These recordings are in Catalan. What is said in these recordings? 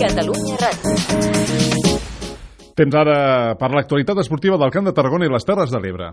Catalunya Ràdio. Temps ara per l'actualitat esportiva del Camp de Tarragona i les Terres de l'Ebre.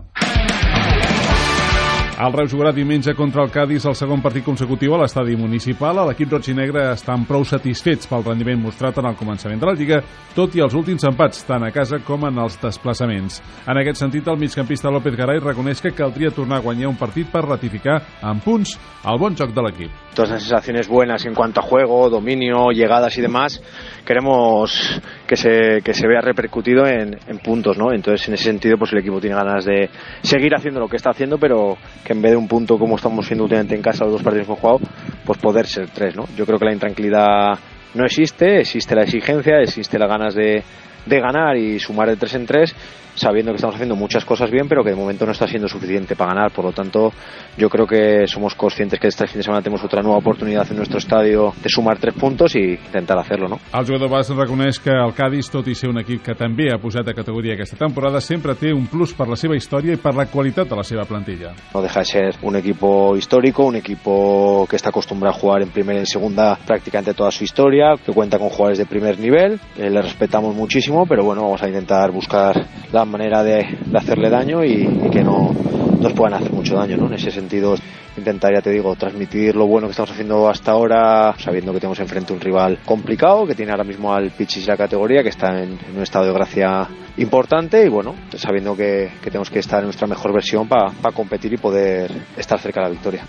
El Reus jugarà diumenge contra el Cádiz el segon partit consecutiu a l'estadi municipal. L'equip roig i negre estan prou satisfets pel rendiment mostrat en el començament de la Lliga, tot i els últims empats, tant a casa com en els desplaçaments. En aquest sentit, el migcampista López Garay reconeix que caldria tornar a guanyar un partit per ratificar en punts el bon joc de l'equip. Todas las sensaciones buenas en cuanto a juego, dominio, llegadas y demás, queremos que se, que se vea repercutido en, en puntos, ¿no? Entonces, en ese sentido, pues el equipo tiene ganas de seguir haciendo lo que está haciendo, pero que en vez de un punto como estamos siendo últimamente en casa los dos partidos que hemos jugado, pues poder ser tres, ¿no? Yo creo que la intranquilidad no existe, existe la exigencia, existe las ganas de, de ganar y sumar de tres en tres, sabiendo que estamos haciendo muchas cosas bien, pero que de momento no está siendo suficiente para ganar. Por lo tanto, yo creo que somos conscientes que este fin de semana tenemos otra nueva oportunidad en nuestro estadio de sumar tres puntos y intentar hacerlo, ¿no? El jugador basc reconeix que el Cádiz, tot i ser un equip que també ha pujat de categoria aquesta temporada, sempre té un plus per la seva història i per la qualitat de la seva plantilla. No deja de ser un equipo histórico, un equipo que está acostumbrado a jugar en primera y en segunda prácticamente toda su historia, que cuenta con jugadores de primer nivel, eh, le respetamos muchísimo, pero bueno, vamos a intentar buscar la manera de, hacerle daño y, que no nos puedan hacer mucho daño, ¿no? En ese sentido, intentar, ya te digo, transmitir lo bueno que estamos haciendo hasta ahora, sabiendo que tenemos enfrente un rival complicado, que tiene ahora mismo al Pichis la categoría, que está en, en un estado de gracia importante y bueno, sabiendo que, que tenemos que estar en nuestra mejor versión para competir y poder estar cerca de la victoria.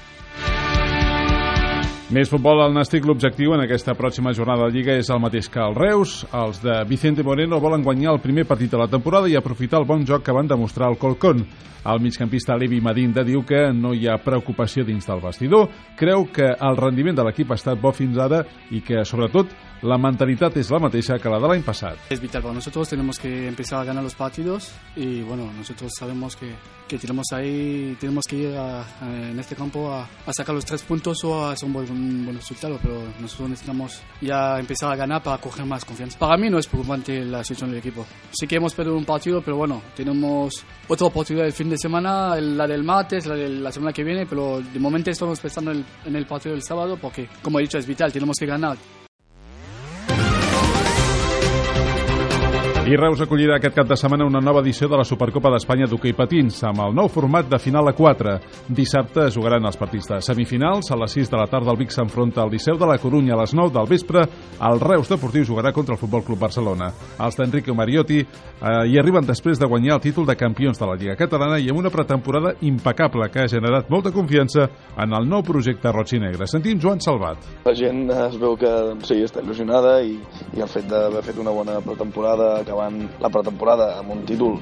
Més futbol al Nàstic, l'objectiu en aquesta pròxima jornada de Lliga és el mateix que el Reus. Els de Vicente Moreno volen guanyar el primer partit de la temporada i aprofitar el bon joc que van demostrar al Colcón. El migcampista Levi Madinda diu que no hi ha preocupació dins del vestidor, creu que el rendiment de l'equip ha estat bo fins ara i que, sobretot, la mentalitat és la mateixa que la de l'any passat. Es vital para nosotros, tenemos que empezar a ganar los partidos y bueno, nosotros sabemos que, que tenemos ahí, tenemos que ir a- en este campo a, a sacar los tres puntos o a hacer un buen, resultado, pero nosotros necesitamos ya empezar a ganar para coger más confianza. Para mí no es preocupante la situación del equipo. Sí que hemos perdido un partido, pero bueno, tenemos otra oportunidad el fin de semana, la del martes, la de la semana que viene, pero de momento estamos pensando en el, en el partido del sábado porque, como he dicho, es vital, tenemos que ganar. I Reus acollirà aquest cap de setmana una nova edició de la Supercopa d'Espanya d'hoquei patins, amb el nou format de final a 4. Dissabte es jugaran els partits de semifinals. A les 6 de la tarda el Vic s'enfronta al Liceu de la Corunya. A les 9 del vespre el Reus Deportiu jugarà contra el Futbol Club Barcelona. Els d'Enrique Mariotti eh, hi arriben després de guanyar el títol de campions de la Lliga Catalana i amb una pretemporada impecable que ha generat molta confiança en el nou projecte roig i negre. Sentim Joan Salvat. La gent es veu que sí, està il·lusionada i, i el fet d'haver fet una bona pretemporada, acabant la pretemporada amb un títol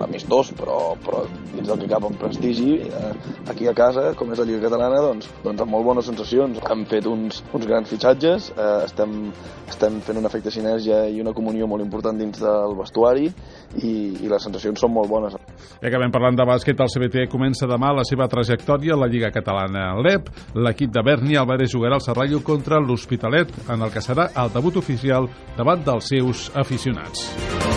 amistós, però, però dins del que cap amb prestigi, eh, aquí a casa, com és la Lliga Catalana, doncs, doncs amb molt bones sensacions. Hem fet uns, uns grans fitxatges, eh, estem, estem fent un efecte sinergia i una comunió molt important dins del vestuari i, i les sensacions són molt bones. I acabem parlant de bàsquet. El CBT comença demà la seva trajectòria a la Lliga Catalana. L'EP, l'equip de Berni Álvarez jugarà al Serrallo contra l'Hospitalet, en el que serà el debut oficial davant dels seus aficionats. oh